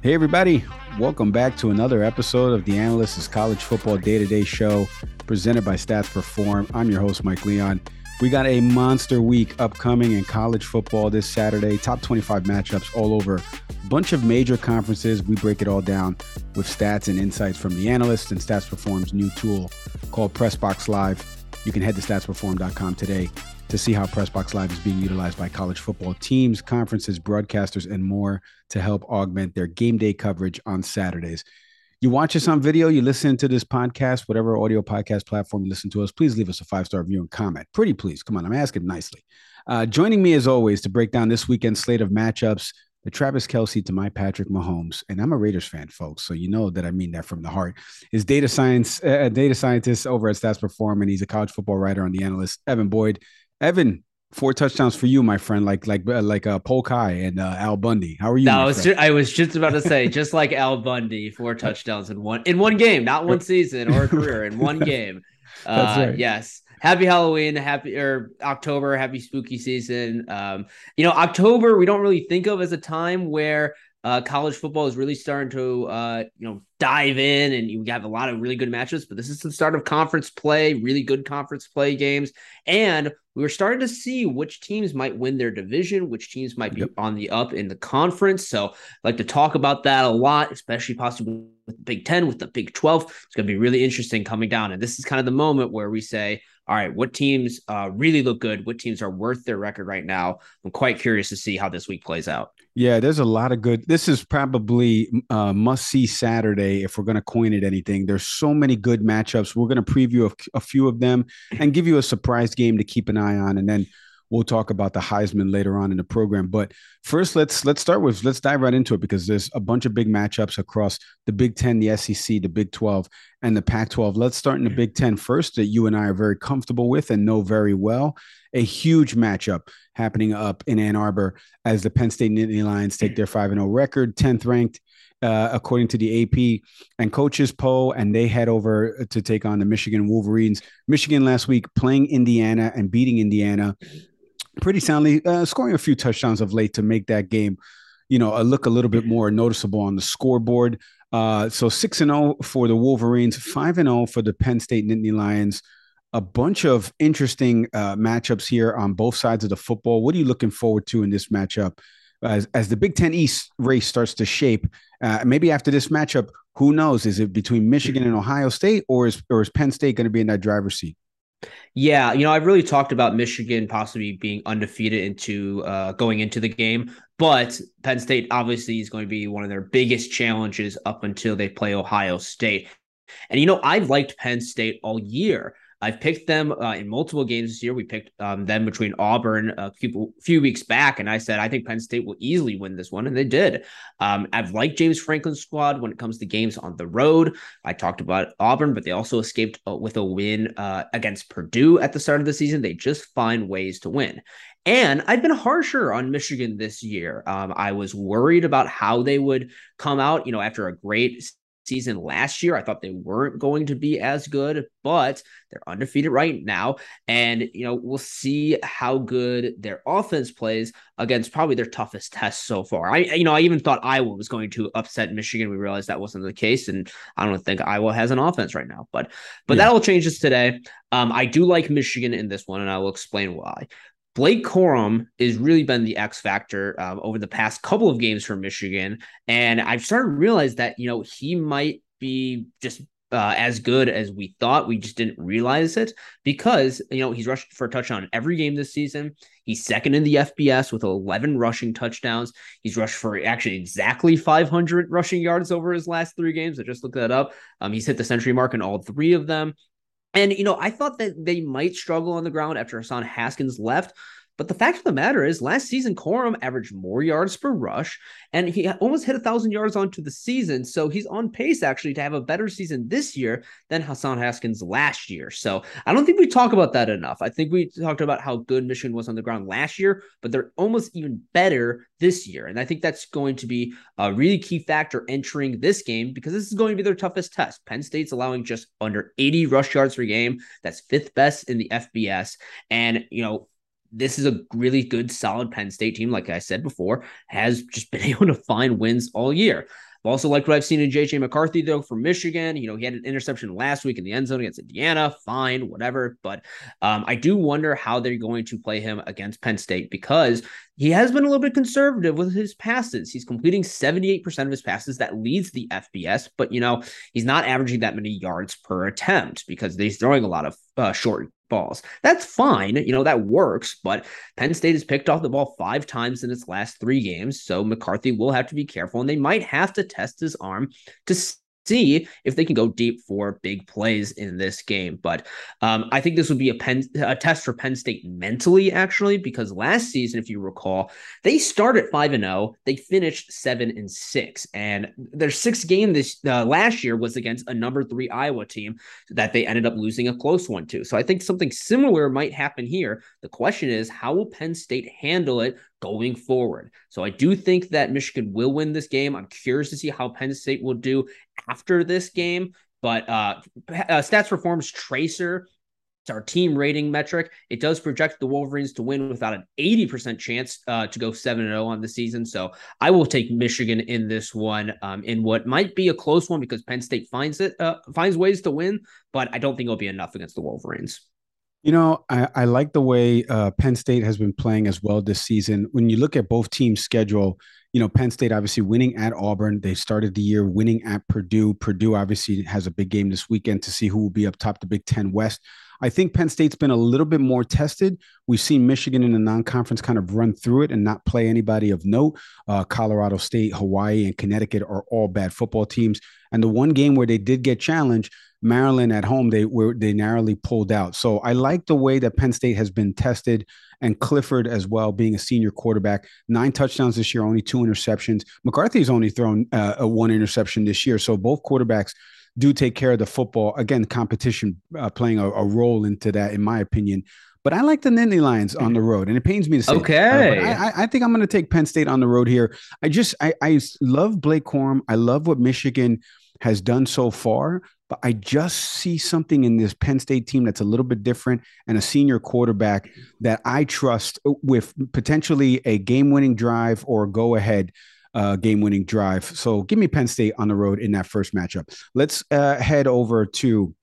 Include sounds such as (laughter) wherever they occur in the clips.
Hey, everybody. Welcome back to another episode of the Analyst's College Football Day to Day Show presented by Stats Perform. I'm your host, Mike Leon. We got a monster week upcoming in college football this Saturday. Top 25 matchups all over. Bunch of major conferences. We break it all down with stats and insights from the analysts and Stats Perform's new tool called Pressbox Live. You can head to statsperform.com today to see how Pressbox Live is being utilized by college football teams, conferences, broadcasters, and more to help augment their game day coverage on Saturdays. You watch us on video, you listen to this podcast, whatever audio podcast platform you listen to us, please leave us a five star review and comment. Pretty please. Come on, I'm asking nicely. Uh, joining me as always to break down this weekend slate of matchups, the Travis Kelce to my Patrick Mahomes, and I'm a Raiders fan, folks, so you know that I mean that from the heart. Is data science, uh, data scientist over at Stats Perform, and he's a college football writer on the analyst Evan Boyd. Evan, four touchdowns for you, my friend, like like uh, like uh, Polk High and uh, Al Bundy. How are you? No, I was, just, I was just about to say, just like Al Bundy, four (laughs) touchdowns in one in one game, not one (laughs) season or a career, in one game. (laughs) That's Uh, right. yes. Happy Halloween, happy or October, happy spooky season. Um, you know, October we don't really think of as a time where uh, college football is really starting to uh, you know dive in, and you have a lot of really good matches. But this is the start of conference play, really good conference play games, and we were starting to see which teams might win their division, which teams might be Yep. on the up in the conference. So, I'd like to talk about that a lot, especially possibly with the Big Ten, with the Big Twelve. It's going to be really interesting coming down, and this is kind of the moment where we say, all right, what teams uh, really look good? What teams are worth their record right now? I'm quite curious to see how this week plays out. Yeah, there's a lot of good. This is probably uh, must see Saturday if we're going to coin it anything. There's so many good matchups. We're going to preview a, a few of them and give you a surprise game to keep an eye on, and then we'll talk about the Heisman later on in the program. But first, let's let's start with let's dive right into it because there's a bunch of big matchups across the Big Ten, the SEC, the Big Twelve, and the Pac-12. Let's start in the Big Ten first, that you and I are very comfortable with and know very well. A huge matchup happening up in Ann Arbor as the Penn State Nittany Lions take their 5 0 record, 10th ranked, uh, according to the AP and coaches Poe and they head over to take on the Michigan Wolverines. Michigan last week playing Indiana and beating Indiana pretty soundly, uh, scoring a few touchdowns of late to make that game, you know, uh, look a little bit more noticeable on the scoreboard. Uh, so 6 and 0 for the Wolverines, 5 and 0 for the Penn State Nittany Lions a bunch of interesting uh, matchups here on both sides of the football. What are you looking forward to in this matchup as, as the Big Ten East race starts to shape? Uh, maybe after this matchup, who knows? Is it between Michigan and Ohio State, or is or is Penn State going to be in that driver's seat? Yeah, you know, I've really talked about Michigan possibly being undefeated into uh, going into the game, but Penn State obviously is going to be one of their biggest challenges up until they play Ohio State. And you know, I've liked Penn State all year. I've picked them uh, in multiple games this year. We picked um, them between Auburn a few, few weeks back, and I said I think Penn State will easily win this one, and they did. Um, I've liked James Franklin's squad when it comes to games on the road. I talked about Auburn, but they also escaped uh, with a win uh, against Purdue at the start of the season. They just find ways to win. And I've been harsher on Michigan this year. Um, I was worried about how they would come out, you know, after a great season last year. I thought they weren't going to be as good, but they're undefeated right now. And, you know, we'll see how good their offense plays against probably their toughest test so far. I, you know, I even thought Iowa was going to upset Michigan. We realized that wasn't the case. And I don't think Iowa has an offense right now, but, but Yeah. that all changes today. Um, I do like Michigan in this one, and I will explain why. Blake Corum has really been the X factor um, over the past couple of games for Michigan, and I've started to realize that you know he might be just uh, as good as we thought. We just didn't realize it because you know he's rushed for a touchdown every game this season. He's second in the FBS with 11 rushing touchdowns. He's rushed for actually exactly 500 rushing yards over his last three games. I just looked that up. Um, he's hit the century mark in all three of them. And, you know, I thought that they might struggle on the ground after Hassan Haskins left. But the fact of the matter is, last season, Corum averaged more yards per rush, and he almost hit a thousand yards onto the season. So he's on pace actually to have a better season this year than Hassan Haskins last year. So I don't think we talk about that enough. I think we talked about how good Michigan was on the ground last year, but they're almost even better this year. And I think that's going to be a really key factor entering this game because this is going to be their toughest test. Penn State's allowing just under 80 rush yards per game. That's fifth best in the FBS. And, you know, this is a really good, solid Penn State team. Like I said before, has just (laughs) been able to find wins all year. I've also liked what I've seen in JJ McCarthy, though, from Michigan. You know, he had an interception last week in the end zone against Indiana. Fine, whatever. But um, I do wonder how they're going to play him against Penn State because he has been a little bit conservative with his passes. He's completing 78% of his passes. That leads the FBS, but, you know, he's not averaging that many yards per attempt because he's throwing a lot of uh, short balls. That's fine. You know, that works, but Penn State has picked off the ball five times in its last three games. So McCarthy will have to be careful and they might have to test his arm to see if they can go deep for big plays in this game. But um, I think this would be a, a test for Penn State mentally, actually, because last season, if you recall, they started five and zero, oh, they finished seven and six, and their sixth game this uh, last year was against a number three Iowa team that they ended up losing a close one to. So I think something similar might happen here. The question is, how will Penn State handle it going forward. So I do think that Michigan will win this game. I'm curious to see how Penn State will do after this game. But uh, uh, Stats Perform's Tracer, it's our team rating metric. It does project the Wolverines to win without an 80% chance uh, to go 7 0 on the season. So I will take Michigan in this one um, in what might be a close one because Penn State finds it uh, finds ways to win, but I don't think it'll be enough against the Wolverines. You know, I, I like the way uh, Penn State has been playing as well this season. When you look at both teams' schedule, you know, Penn State obviously winning at Auburn. They started the year winning at Purdue. Purdue obviously has a big game this weekend to see who will be up top the Big Ten West. I think Penn State's been a little bit more tested. We've seen Michigan in the non-conference kind of run through it and not play anybody of note. Uh, Colorado State, Hawaii, and Connecticut are all bad football teams. And the one game where they did get challenged, Maryland at home, they were they narrowly pulled out. So I like the way that Penn State has been tested, and Clifford as well, being a senior quarterback, nine touchdowns this year, only two interceptions. McCarthy's only thrown uh, a one interception this year. So both quarterbacks do take care of the football. Again, competition uh, playing a, a, role into that, in my opinion. But I like the Nittany Lions on the road, and it pains me to say. Okay, uh, I, I, think I'm going to take Penn State on the road here. I just I, I love Blake Corum. I love what Michigan has done so far, but I just see something in this Penn State team that's a little bit different and a senior quarterback that I trust with potentially a game-winning drive or go ahead uh, game winning drive. So give me Penn State on the road in that first matchup. Let's uh, head over to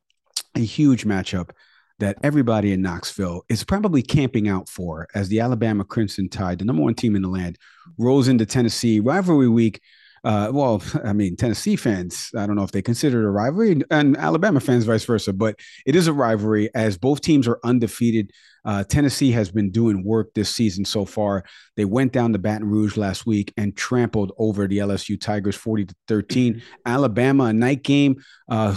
a huge matchup that everybody in Knoxville is probably camping out for as the Alabama Crimson Tide, the number one team in the land, rolls into Tennessee rivalry week. Uh, well, (laughs) I mean, Tennessee fans, I don't know if they consider it a rivalry, and Alabama fans, vice versa, but it is a rivalry as both teams are undefeated uh, Tennessee has been doing work this season so far. They went down to Baton Rouge last week and trampled over the LSU Tigers 40 to 13. Mm-hmm. Alabama, a night game, uh,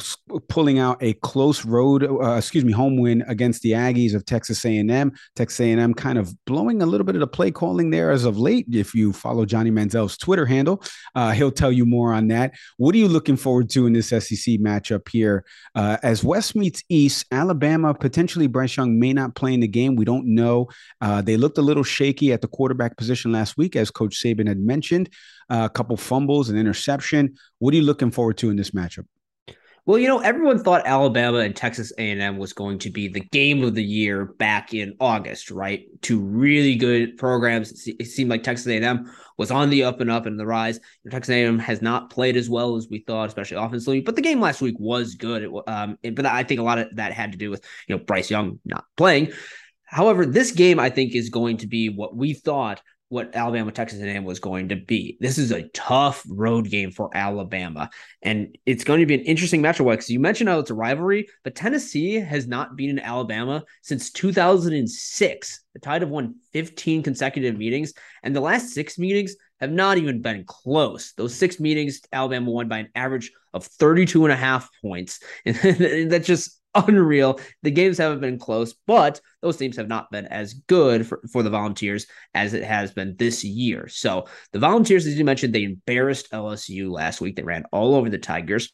pulling out a close road, uh, excuse me, home win against the Aggies of Texas A&M. Texas A&M kind of blowing a little bit of the play calling there as of late. If you follow Johnny Manziel's Twitter handle, uh, he'll tell you more on that. What are you looking forward to in this SEC matchup here? Uh, as West meets East, Alabama potentially Bryce Young may not play in the game game. We don't know. Uh, they looked a little shaky at the quarterback position last week, as Coach Saban had mentioned. Uh, a couple fumbles, and interception. What are you looking forward to in this matchup? Well, you know, everyone thought Alabama and Texas A&M was going to be the game of the year back in August, right? Two really good programs. It seemed like Texas A&M was on the up and up and the rise. Texas A&M has not played as well as we thought, especially offensively. But the game last week was good. It, um, but I think a lot of that had to do with you know Bryce Young not playing. However, this game I think is going to be what we thought what Alabama Texas A&M was going to be. This is a tough road game for Alabama, and it's going to be an interesting matchup. Because you mentioned how it's a rivalry, but Tennessee has not beaten Alabama since 2006. The Tide have won 15 consecutive meetings, and the last six meetings have not even been close. Those six meetings, Alabama won by an average of 32 and a half points, (laughs) and that's just (laughs) unreal. The games haven't been close, but those teams have not been as good for, for the Volunteers as it has been this year. So the Volunteers, as you mentioned, they embarrassed LSU last week. They ran all over the Tigers.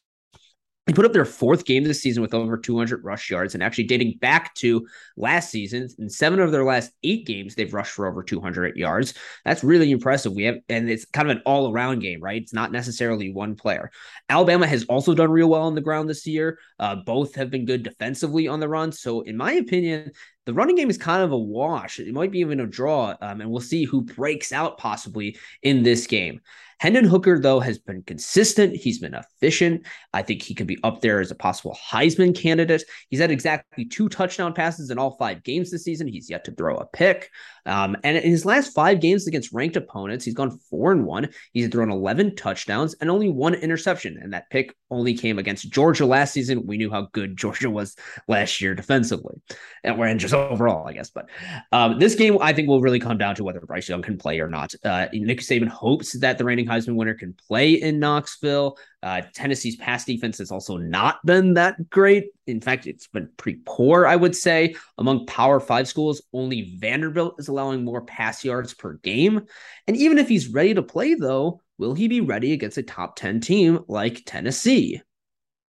They put up their fourth game this season with over 200 rush yards, and actually dating back to last season, in seven of their last eight games, they've rushed for over 200 yards. That's really impressive. We have, and it's kind of an all around game, right? It's not necessarily one player. Alabama has also done real well on the ground this year. Uh, both have been good defensively on the run. So, in my opinion, the running game is kind of a wash. It might be even a draw, um, and we'll see who breaks out possibly in this game. Hendon Hooker, though, has been consistent. He's been efficient. I think he could be up there as a possible Heisman candidate. He's had exactly two touchdown passes in all five games this season. He's yet to throw a pick. Um, and in his last five games against ranked opponents, he's gone four and one. He's thrown 11 touchdowns and only one interception. And that pick only came against Georgia last season. We knew how good (laughs) Georgia was last year defensively, and we're in just overall, I guess. But um, this game, I think, will really come down to whether Bryce Young can play or not. Uh, Nick Saban hopes that the reigning Heisman winner can play in Knoxville. Uh, Tennessee's pass defense has also not been that great. In fact, it's been pretty poor, I would say. Among Power Five schools, only Vanderbilt is allowing more pass yards per game. And even if he's ready to play, though, will he be ready against a top 10 team like Tennessee?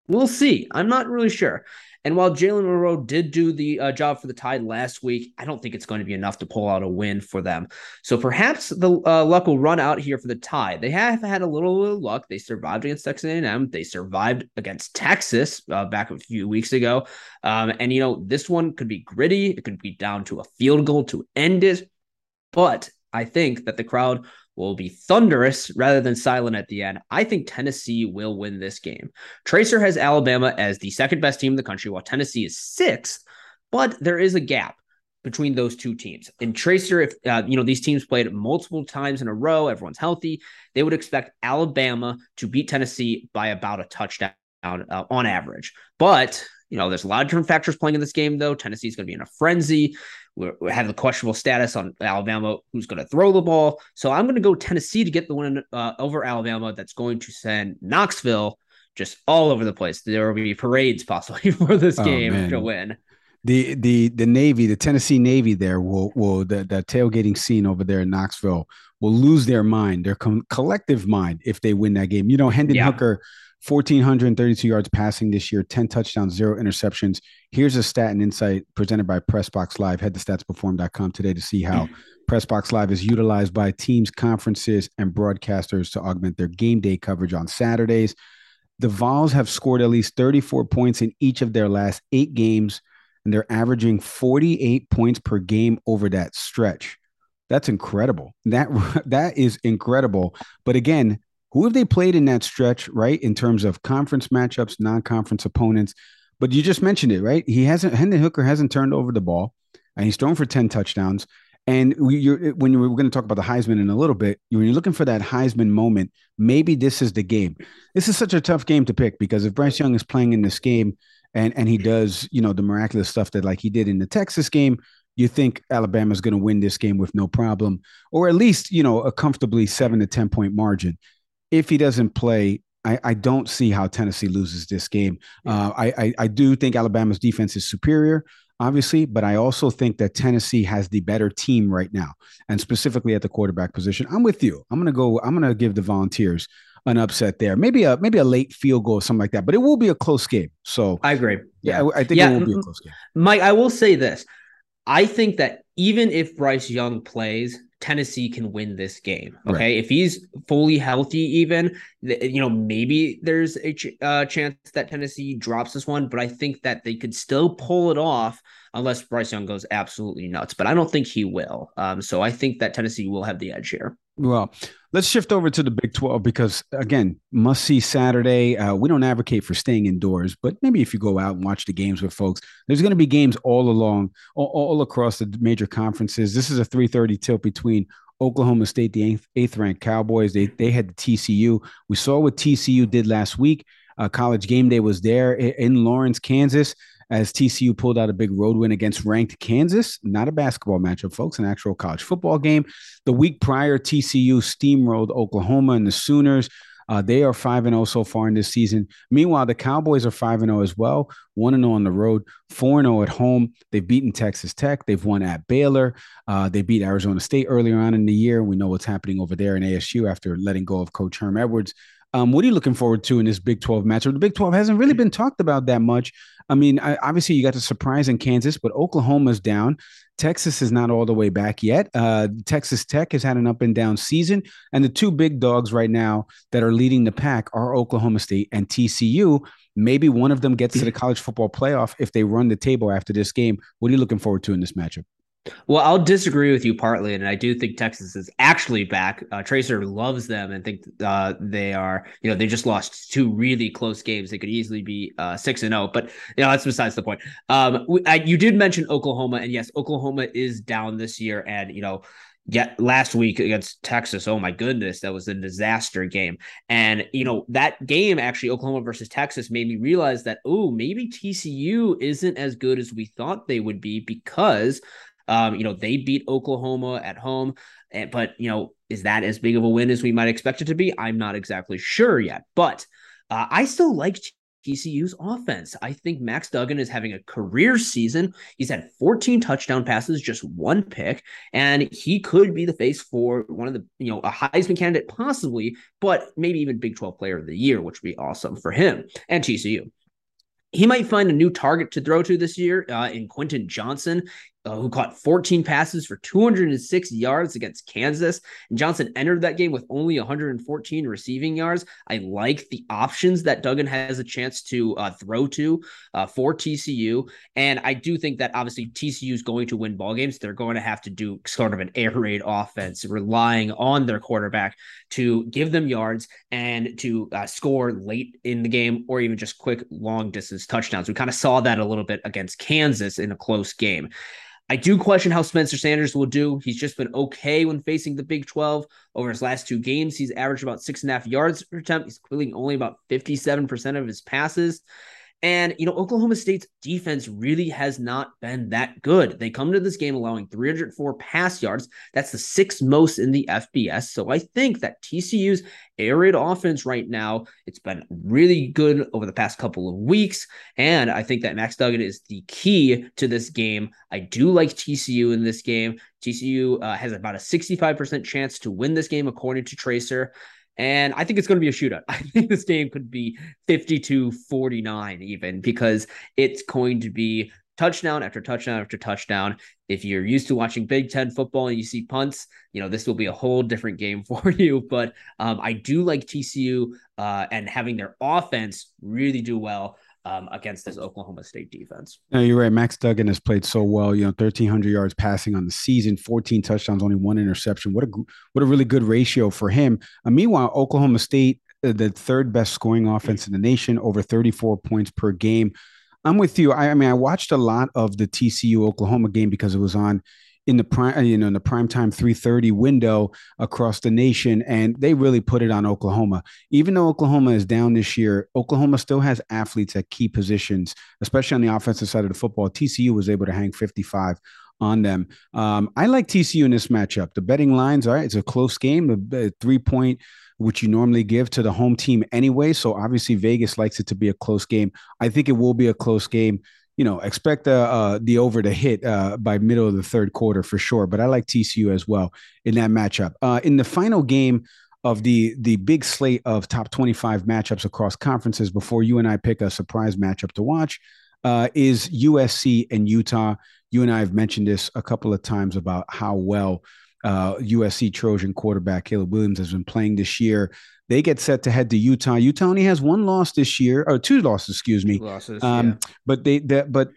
We'll see. I'm not really sure. And while Jalen Milroe did do the uh, job for the Tide last week, I don't think it's going to be enough to pull out a win for them. So perhaps the uh, luck will run out here for the Tide. They have had a little, little luck. They survived against Texas A&M. They survived against Texas uh, back a few weeks ago. Um, and you know this one could be gritty. It could be down to a field goal to end it. But I think that the crowd will be thunderous rather than silent at the end. I think Tennessee will win this game. Tracer has Alabama as the second best team in the country, while Tennessee is sixth, but there is a gap between those two teams. And Tracer, if uh, you know these teams played multiple times in a row, everyone's healthy, they would expect Alabama to beat Tennessee by about a touchdown uh, on average. But you know, there's a lot of different factors playing in this game, though. Tennessee's going to be in a frenzy. We have the questionable status on Alabama, who's going to throw the ball. So I'm going to go Tennessee to get the win uh, over Alabama. That's going to send Knoxville just all over the place. There will be parades possibly (laughs) for this oh, game man. to win. The the the Navy, the Tennessee Navy, there will will the, the tailgating scene over there in Knoxville will lose their mind, their com- collective mind, if they win that game. You know, Hendon yeah. Hooker 1,432 yards passing this year, 10 touchdowns, zero interceptions. Here's a stat and insight presented by Pressbox Live. Head to statsperform.com today to see how (clears throat) Pressbox Live is utilized by teams, conferences, and broadcasters to augment their game day coverage on Saturdays. The Vols have scored at least 34 points in each of their last eight games, and they're averaging 48 points per game over that stretch. That's incredible. That (laughs) that is incredible. But again, who have they played in that stretch, right? In terms of conference matchups, non-conference opponents. But you just mentioned it, right? He hasn't Hendon Hooker hasn't turned over the ball, and he's thrown for 10 touchdowns. And we, you're, when we're going to talk about the Heisman in a little bit, when you're looking for that Heisman moment, maybe this is the game. This is such a tough game to pick because if Bryce Young is playing in this game and and he does, you know, the miraculous stuff that like he did in the Texas game, you think Alabama's going to win this game with no problem, or at least you know a comfortably seven to ten point margin if he doesn't play, I, I don't see how Tennessee loses this game. Uh, I, I, I do think Alabama's defense is superior, obviously, but I also think that Tennessee has the better team right now, and specifically at the quarterback position. I'm with you. I'm gonna go. I'm gonna give the Volunteers an upset there. Maybe a maybe a late field goal, or something like that. But it will be a close game. So I agree. Yeah, I, I think yeah, it will be a close game. Mike, I will say this. I think that even if Bryce Young plays, Tennessee can win this game. Okay. Right. If he's fully healthy, even, you know, maybe there's a ch- uh, chance that Tennessee drops this one, but I think that they could still pull it off unless Bryce Young goes absolutely nuts. But I don't think he will. Um, so I think that Tennessee will have the edge here. Well, let's shift over to the Big 12 because, again, must see Saturday. Uh, we don't advocate for staying indoors, but maybe if you go out and watch the games with folks, there's going to be games all along, all, all, across the major conferences. This is a 3:30 tilt between Oklahoma State, the eighth, eighth ranked Cowboys. They they had the TCU. We saw what TCU did last week. Uh, college game day was there in Lawrence, Kansas as TCU pulled out a big road win against ranked Kansas. Not a basketball matchup, folks, an actual college football game. The week prior, TCU steamrolled Oklahoma and the Sooners. Uh, they are 5 0 so far in this season. Meanwhile, the Cowboys are 5 0 as well, 1 0 on the road, 4 0 at home. They've beaten Texas Tech. They've won at Baylor. Uh, they beat Arizona State earlier on in the year. We know what's happening over there in ASU after letting go of Coach Herm Edwards. Um, what are you looking forward to in this Big 12 matchup? The Big 12 hasn't really been talked about that much. I mean, I, obviously you got the surprise in Kansas, but Oklahoma's down. Texas is not all the way back yet. Uh, Texas Tech has had an up and down season, and the two big dogs right now that are leading the pack are Oklahoma State and TCU. Maybe one of them gets to the (laughs) college football playoff if they run the table after this game. What are you looking forward to in this matchup? Well, I'll disagree with you partly, and I do think Texas is actually back. Uh, Tracer loves them and think uh, they are. You know, they just lost two really close games. They could easily be uh, six and zero, oh, but you know that's besides the point. Um, I, you did mention Oklahoma, and yes, Oklahoma is down this year, and you know. Yet last week against Texas, oh my goodness, that was a disaster game. And you know that game actually, Oklahoma versus Texas, made me realize that oh maybe TCU isn't as good as we thought they would be because um, you know, they beat Oklahoma at home, eh, but you know, is that as big of a win as we might expect it to be? I'm not exactly sure yet, but uh, I still like TCU's offense. I think Max Duggan is having a career season. He's had 14 touchdown passes, just one pick, and he could be the face for one of the, you know, a Heisman candidate possibly, but maybe even Big 12 player of the year, which would be awesome for him and TCU he might find a new target to throw to this year uh, in Quentin Johnston uh, who caught 14 passes for 206 yards against Kansas. And Johnston entered that game with only 114 receiving yards. I like the options that Duggan has a chance to uh, throw to uh, for TCU. And I do think that obviously TCU is going to win ball games. They're going to have to do sort of an air raid offense, relying on their quarterback to give them yards and to uh, score late in the game or even just quick long distance touchdowns. We kind of saw that a little bit against Kansas in a close game. I do question how Spencer Sanders will do. He's just been okay when facing the Big 12. Over his last two games, he's averaged about six and a half yards per attempt. He's completing only about 57% of his passes. And, you know, Oklahoma State's defense really has not been that good. They come to this game allowing 304 pass yards. That's the sixth most in the FBS. So I think that TCU's air raid offense right now, it's been really good over the past couple of weeks. And I think that Max Duggan is the key to this game. I do like TCU in this game. TCU uh, has about a 65% chance to win this game, according to Tracer. And I think it's going to be a shootout. (laughs) I think this game could be 52 49, even because it's going to be touchdown after touchdown after touchdown. If you're used to watching Big Ten football and you see punts, you know, this will be a whole different game (laughs) for you. But um, I do like TCU uh, and having their offense really do well um, against this Oklahoma State defense. No, you're right. Max Duggan has played so well. You know, 1,300 yards passing on the season, 14 touchdowns, only one interception. What a what a really good ratio for him. Uh, meanwhile, Oklahoma State, uh, the third best scoring offense in the nation, over 34 points per game. I'm with you. I, I mean, I watched a lot of the TCU Oklahoma game because it was on in the prime, you know, in the prime time 3:30 window across the nation, and they really put it on Oklahoma. Even though Oklahoma is down this year, Oklahoma still has athletes at key positions, especially on the offensive side of the football. TCU was able to hang 55 on them. Um, I like TCU in this matchup. The betting lines, all right, it's a close game, a, a three point, which you normally give to the home team anyway. So obviously Vegas likes it to be a close game. I think it will be a close game you know, expect the uh, the over to hit uh, by middle of the third quarter for sure. But I like TCU as well in that matchup. Uh, in the final game of the the big slate of top 25 matchups across conferences, before you and I pick a surprise matchup to watch, uh, is USC and Utah. You and I have mentioned this a couple of times about how well USC uh, Trojan quarterback Caleb Williams has been playing this year. They get set to head to Utah. Utah only has one loss this year, or two losses, excuse me. Losses, um, yeah. But they, they, but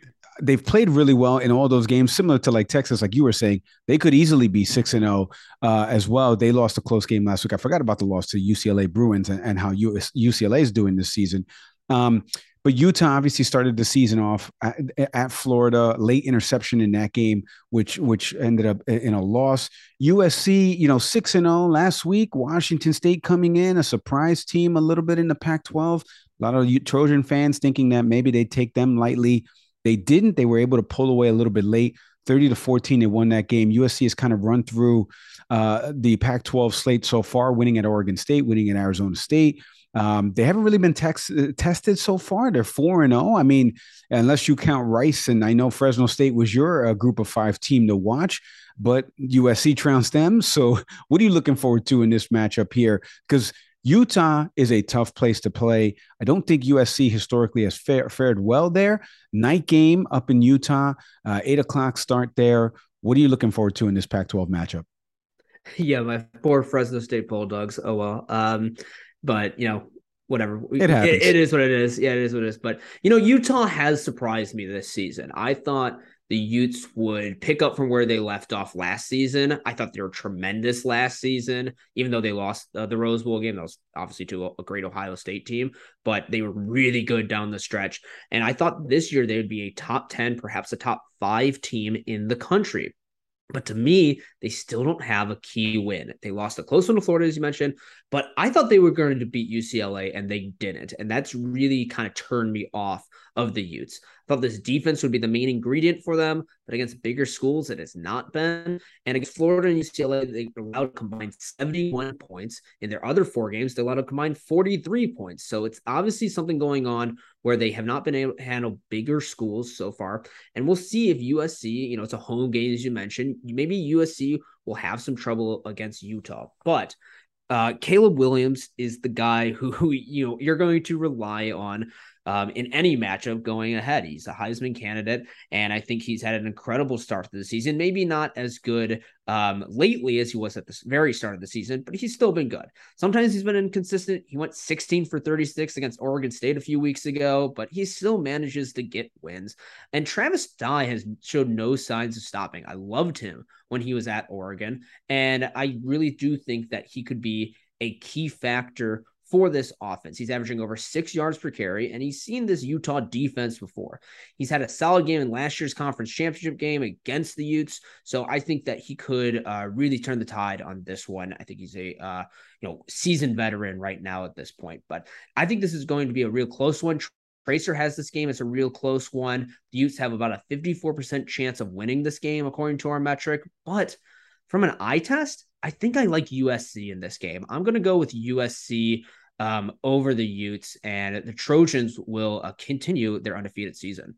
they've played really well in all those games, similar to like Texas, like you were saying. They could easily be six and zero oh, uh, as well. They lost a close game last week. I forgot about the loss to UCLA Bruins and, and how US, UCLA is doing this season. Um, but Utah obviously started the season off at, at, Florida, late interception in that game, which which ended up in a loss. USC, you know, six and zero oh last week. Washington State coming in, a surprise team, a little bit in the Pac-12. A lot of Trojan fans thinking that maybe they take them lightly. They didn't. They were able to pull away a little bit late. 30 to 14, they won that game. USC has kind of run through uh, the Pac 12 slate so far, winning at Oregon State, winning at Arizona State. Um, they haven't really been tex- uh, tested so far. They're four and zero. Oh. I mean, unless you count Rice, and I know Fresno State was your uh, group of five team to watch, but USC trounced them. So, (laughs) what are you looking forward to in this matchup here? Because Utah is a tough place to play. I don't think USC historically has fared well there. Night game up in Utah, uh, eight o'clock start there. What are you looking forward to in this Pac-12 matchup? (laughs) Yeah, my poor Fresno State Bulldogs. Oh well. Um, but you know, whatever. It happens. It, it is what it is. Yeah, it is what it is. But you know, Utah has surprised me this season. I thought the Utes would pick up from where they left off last season. I thought they were tremendous last season, even though they lost uh, the Rose Bowl game. That was obviously to a, a, great Ohio State team, but they were really good down the stretch. And I thought this year they would be a top 10, perhaps a top five team in the country. But to me, they still don't have a key win. They lost a close one to Florida, as you mentioned, but I thought they were going to beat UCLA and they didn't. And that's really kind of turned me off of the Utes I thought this defense would be the main ingredient for them, but against bigger schools, it has not been. And against Florida and UCLA, they allowed combined 71 points. In their other four games, they allowed a combined 43 points. So it's obviously something going on where they have not been able to handle bigger schools so far. And we'll see if USC, you know, it's a home game, as you mentioned. Maybe USC will have some trouble against Utah. But uh, Caleb Williams is the guy who, who you know you're going to rely on um, in any matchup going ahead. He's a Heisman candidate, and I think he's had an incredible start to the season. Maybe not as good um, lately as he was at the very start of the season, but he's still been good. Sometimes he's been inconsistent. He went 16 for 36 against Oregon State a few weeks ago, but he still manages to get wins. And Travis Dye has showed no signs of stopping. I loved him when he was at Oregon, and I really do think that he could be a key factor for this offense. He's averaging over six yards per carry, and he's seen this Utah defense before. He's had a solid game in last year's conference championship game against the Utes, so I think that he could uh, really turn the tide on this one. I think he's a uh, you know seasoned veteran right now at this point, but I think this is going to be a real close one. Tracer has this game. It's a real close one. The Utes have about a 54% chance of winning this game, according to our metric. But from an eye test, I think I like USC in this game. I'm going to go with USC um, over the Utes, and the Trojans will uh, continue their undefeated season.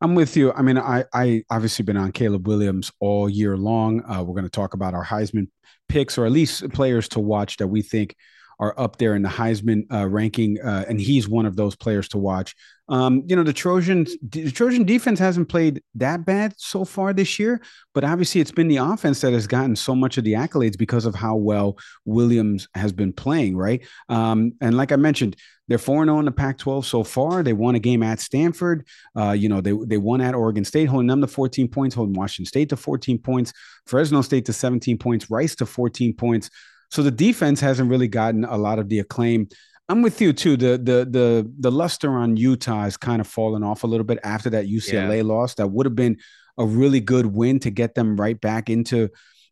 I'm with you. I mean, I I obviously been on Caleb Williams all year long. Uh, we're going to talk about our Heisman picks, or at least players to watch that we think are up there in the Heisman uh, ranking, uh, and he's one of those players to watch. Um, you know, the Trojans, the Trojan defense hasn't played that bad so far this year, but obviously it's been the offense that has gotten so much of the accolades because of how well Williams has been playing, right? Um, and like I mentioned, they're 4 0 in the Pac 12 so far. They won a game at Stanford. Uh, you know, they, they won at Oregon State, holding them to 14 points, holding Washington State to 14 points, Fresno State to 17 points, Rice to 14 points. So the defense hasn't really gotten a lot of the acclaim. I'm with you too. The the the the luster on Utah has kind of fallen off a little bit after that UCLA yeah. loss. That would have been a really good win to get them right back into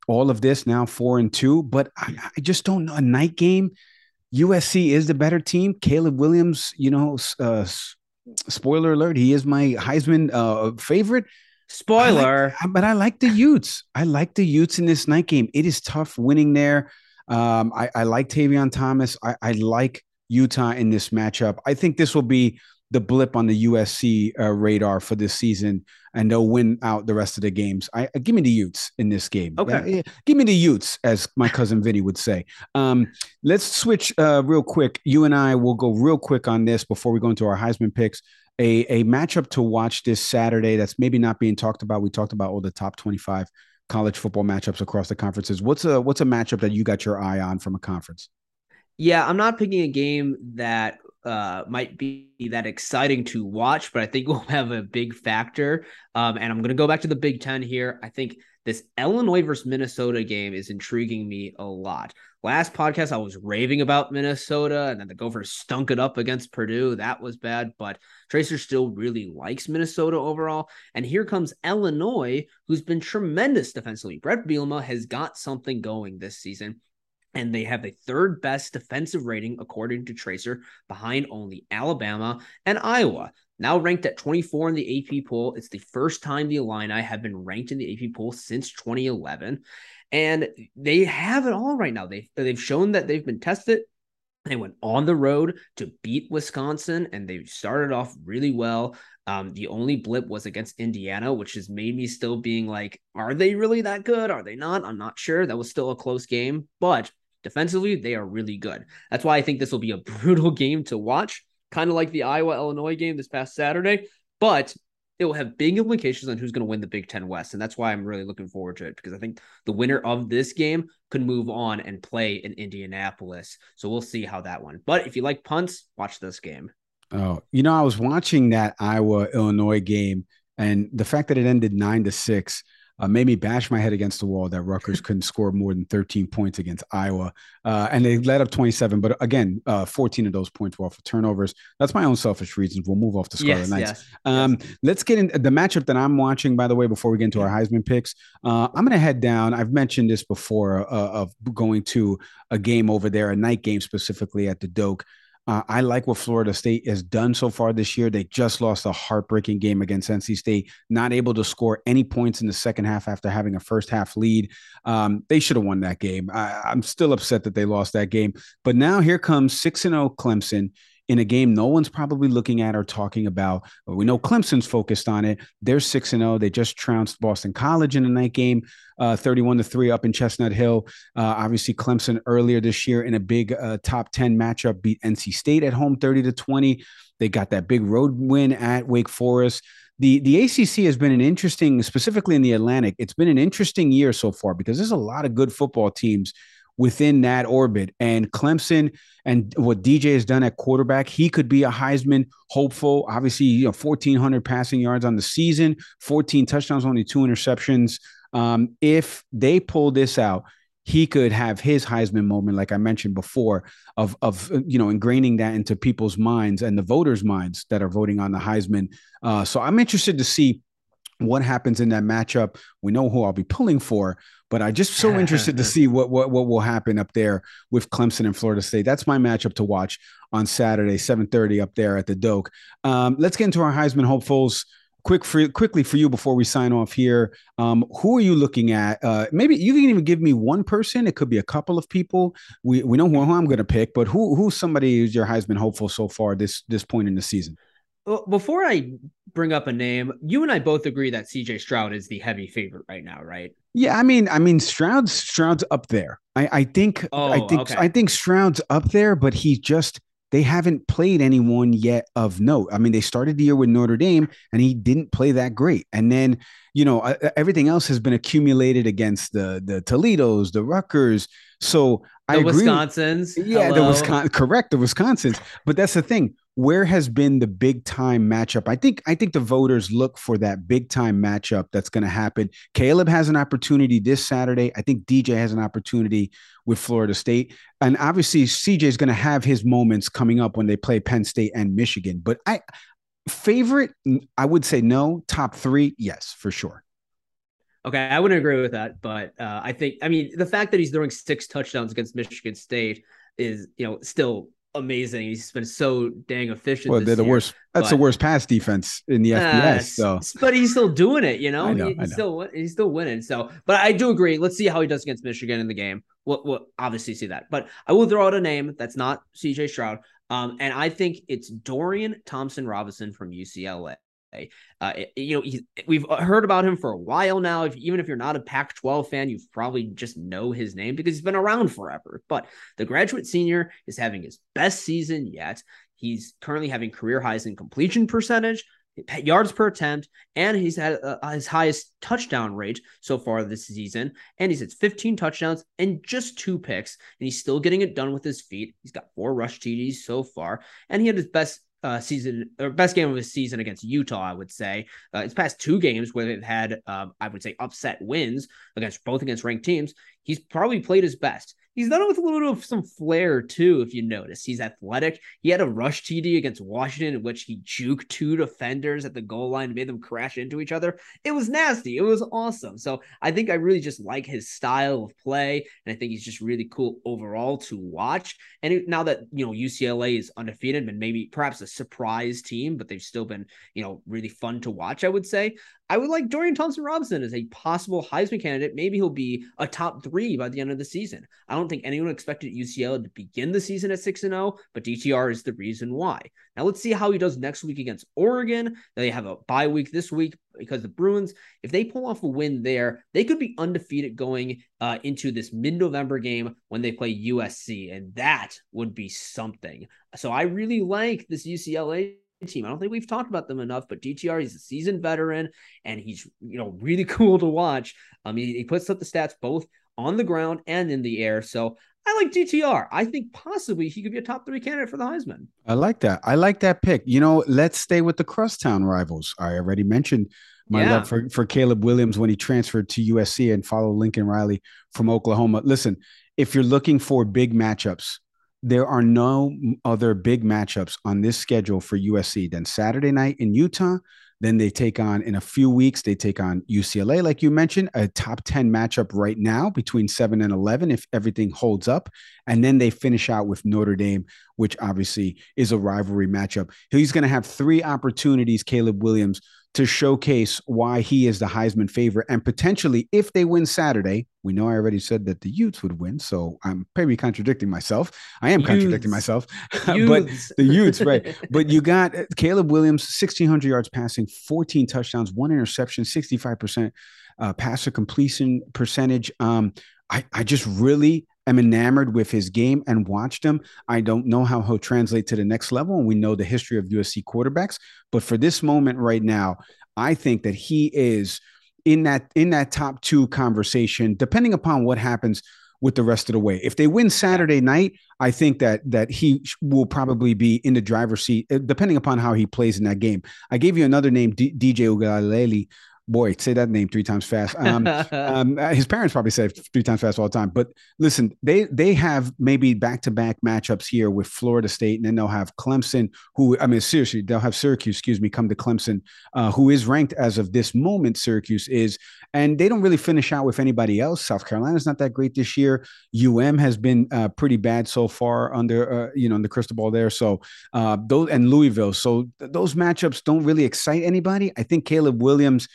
all of this now four and two. But I, I just don't know a night game. USC is the better team. Caleb Williams, you know, uh, spoiler alert, he is my Heisman uh, favorite. Spoiler, I like, but I like the Utes. I like the Utes in this night game. It is tough winning there. Um, I, I like Tavion Thomas. I, I like Utah in this matchup. I think this will be the blip on the USC uh, radar for this season, and they'll win out the rest of the games. I, I give me the Utes in this game. Okay, uh, give me the Utes, as my cousin Vinny would say. Um, let's switch uh, real quick. You and I will go real quick on this before we go into our Heisman picks. A a matchup to watch this Saturday that's maybe not being talked about. We talked about all the top twenty five college football matchups across the conferences. What's a what's a matchup that you got your eye on from a conference? Yeah, I'm not picking a game that uh, might be that exciting to watch, but I think (laughs) we'll have a big factor. Um, and I'm going to go back to the Big Ten here. I think this Illinois versus Minnesota game is intriguing me a lot. Last podcast, I was raving about Minnesota, and then the Gophers stunk it up against Purdue. That was bad, but Tracer still really likes Minnesota overall. And here comes Illinois, who's been tremendous defensively. Bret Bielema has got something going this season and they have the third best defensive rating according to Tracer, behind only Alabama and Iowa. Now ranked at 24 in the AP poll, it's the first time the Illini have been ranked in the AP poll since 2011, and they have it all right now. They've they've shown that they've been tested. They went on the road to beat Wisconsin, and they started off really well. Um, the only blip was against Indiana, which has made me still being like, are they really that good? Are they not? I'm not sure. That was still a close game, but Defensively, they are really good. That's why I think this will be a (laughs) brutal game to watch, kind of like the Iowa Illinois game this past Saturday. But it will have big implications on who's going to win the Big Ten West. And that's why I'm really looking forward to it because I think the winner of this game could move on and play in Indianapolis. So we'll see how that one. But if you like punts, watch this game. Oh, you know, I was watching that Iowa Illinois game and the fact that it ended nine to six uh, made me bash my head against the wall that Rutgers couldn't score more than 13 points against Iowa. Uh, and they led up 27, but again, uh, 14 of those points were off of turnovers. That's my own selfish reasons. We'll move off to Scarlet yes, Knights. Yes, um, yes. Let's get in the matchup that I'm watching, by the way, before we get into our Heisman picks. Uh, I'm going to head down. I've mentioned this before uh, of going to a game over there, a night game specifically at the Doak. Uh, I like what Florida State has done so far this year. They just lost a heartbreaking game against NC State, not able to score any points in the second half after having a first half lead. Um, they should have won that game. I, am still upset that they lost that game. But now here comes 6 0 Clemson in a game no one's probably looking at or talking about. We know Clemson's focused on it. They're 6 and 0. They just trounced Boston College in a night game uh, 31 to 3 up in Chestnut Hill. Uh, obviously, Clemson earlier this year in a big uh, top 10 matchup beat NC State at home 30 to 20. They got that big road win at Wake Forest. The, the ACC has been an interesting, specifically in the Atlantic, it's been an interesting year so far because there's a lot of good football teams within that orbit. And Clemson and what DJ has done at quarterback, he could be a Heisman hopeful. Obviously, you know, 1,400 passing yards on the season, 14 touchdowns, only two interceptions. Um, if they pull this out, he could have his Heisman moment, like I mentioned before, of of you know ingraining that into people's minds and the voters' minds that are voting on the Heisman. Uh, so I'm interested to see what happens in that matchup. We know who I'll be pulling for, but I just so interested to (laughs) see what what what will happen up there with Clemson and Florida State. That's my matchup to watch on Saturday, 7:30 up there at the Doak. Um, let's get into our Heisman hopefuls quick for quickly for you before we sign off here. Um, who are you looking at? Uh, maybe you can even give me one person. It could be a couple of people. We we know who, who I'm going to pick, but who who's somebody who's your Heisman hopeful so far this this point in the season? Well, before I bring up a name, you and I both agree that CJ Stroud is the heavy favorite right now, right? Yeah, I mean, I mean, Stroud's Stroud's up there. I, I think, oh, I think, okay. I think Stroud's up there, but he just they haven't played anyone yet of note. I mean, they started the year with Notre Dame and he didn't play that great. And then, you know, everything else has been accumulated against the the Toledos, the Rutgers. So the I agree. Wisconsin's. Yeah, Hello. the Wisconsin correct, the Wisconsin's. But that's the thing where has been the big time matchup? I think I think the voters look for that big time matchup that's going to happen. Caleb has an opportunity this Saturday. I think DJ has an opportunity with Florida State, and obviously CJ is going to have his moments coming up when they play Penn State and Michigan. But I favorite, I would say no. Top three, yes, for sure. Okay, I wouldn't agree with that, but uh, I think I mean the fact that he's throwing six touchdowns against Michigan State is you know still amazing. He's been so dang efficient. Well, they're the year. worst. That's but, the worst pass defense in the FBS. Uh, so, but he's still doing it. You know, know he, he's still he's still winning. So, but I do agree. Let's see how he does against Michigan in the game. We'll, we'll obviously see that. But I will throw out a name that's not CJ Stroud. Um, and I think it's Dorian Thompson Robinson from UCLA. Uh, you know, we've heard about him for a while now. If, even if you're not a Pac 12 fan, you probably just know his name because he's been around forever. But the graduate senior is having his best season yet. He's currently having career highs in completion percentage, yards per attempt, and he's had uh, his highest touchdown rate so far this season. And he's at 15 touchdowns and just two picks, and he's still getting it done with his feet. He's got four rush TDs so far, and he had his best uh, season or best game of his season against Utah, I would say. Uh, it's past two games where they've had, um, I would say, upset wins against both against ranked teams. He's probably played his best. He's done it with a little bit of some flair too, if you notice. He's athletic. He had a rush TD against Washington in which he juked two defenders at the goal line and made them crash into each other. It was nasty. It was awesome. So I think I really just like his style of play, and I think he's just really cool overall to watch. And now that you know UCLA is undefeated and maybe perhaps a surprise team, but they've still been you know really fun to watch. I would say I would like Dorian Thompson Robinson as a possible Heisman candidate. Maybe he'll be a top three by the end of the season. I don't think anyone expected UCLA to begin the season at 6 0, but DTR is the reason why. Now let's see how he does next week against Oregon. They have a bye week this week because the Bruins, if they pull off a win there, they could be undefeated going uh, into this mid November game when they play USC. And that would be something. So I really like this UCLA team. I don't think we've talked about them enough, but DTR, he's a seasoned veteran and he's, you know, really (laughs) cool to watch. Um, he, he puts up the stats both on the ground and in the air. So I like DTR. I think possibly he could be a top three candidate for the Heisman. I like that. I like that pick. You know, let's stay with the crosstown rivals. I already mentioned my yeah. love for, for Caleb Williams when he transferred to USC and followed Lincoln Riley from Oklahoma. Listen, if you're looking for big matchups, there are no other big matchups on this schedule for USC than Saturday night in Utah. Then they take on in a few weeks, they take on UCLA, like you mentioned, a top 10 matchup right now between seven and 11, if everything holds up. And then they finish out with Notre Dame, which obviously is a rivalry matchup. He's going to have three opportunities, Caleb Williams, to showcase why he is the Heisman favorite. And potentially, if they win Saturday, we know I already said that the Utes would win. So I'm maybe contradicting myself. I am Utes. contradicting myself. (laughs) but the Utes, right. (laughs) but you got uh, Caleb Williams, 1,600 yards passing, 14 touchdowns, one interception, 65% uh, passer completion percentage. Um, I, I just really am enamored with his game and watched him. I don't know how he'll translate to the next level. And we know the history of USC quarterbacks. But for this moment right now, I think that he is in that in that top two conversation, depending upon what happens with the rest of the way. If they win Saturday night, I think that that he will probably be in the driver's seat, uh, depending upon how he plays in that game. I gave you another name, D- DJ Uiagalelei, boy, say that name three times fast. Um, (laughs) um, his parents probably say it three times fast all the time. But listen, they they have maybe back to back matchups here with Florida State, and then they'll have Clemson, who I mean, seriously, they'll have Syracuse, excuse me, come to Clemson, uh, who is ranked as of this moment. Syracuse is, and they don't really finish out with anybody else. South Carolina's not that great this year. UM has been uh, pretty bad so far under uh, you know in the Cristobal there. So uh, those and Louisville. So th- those matchups don't really excite anybody. I think Caleb Williams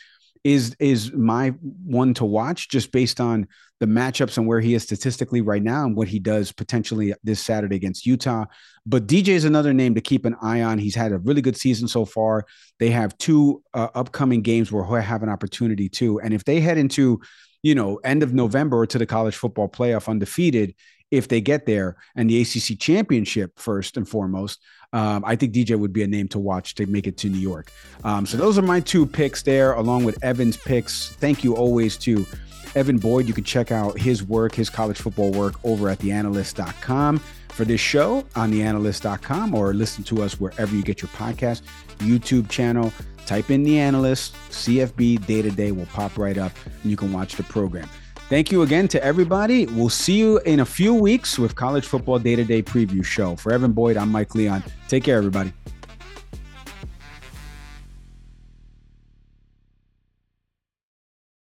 is is my one to watch just based on the matchups and where he is statistically right now and what he does potentially this Saturday against Utah. But DJ is another name to keep an eye on. He's had a really good season so far. They have two uh, upcoming games where he'll have an opportunity too. And if they head into, you know, end of November to the college football playoff undefeated, if they get there and the ACC championship first and foremost, um, I think DJ would be a name to watch to make it to New York. Um, so those are my two picks there, along with Evan's picks. Thank you always to Evan Boyd. You can check out his work, his college football work over at theanalyst.com for this show on theanalyst.com or listen to us wherever you get your podcast, YouTube channel. Type in the analyst, CFB day to day will pop right up and you can watch the program. Thank you again to everybody. We'll see you in a few weeks with College Football Day to Day Preview Show. For Evan Boyd, I'm Mike Leon. Take care, everybody.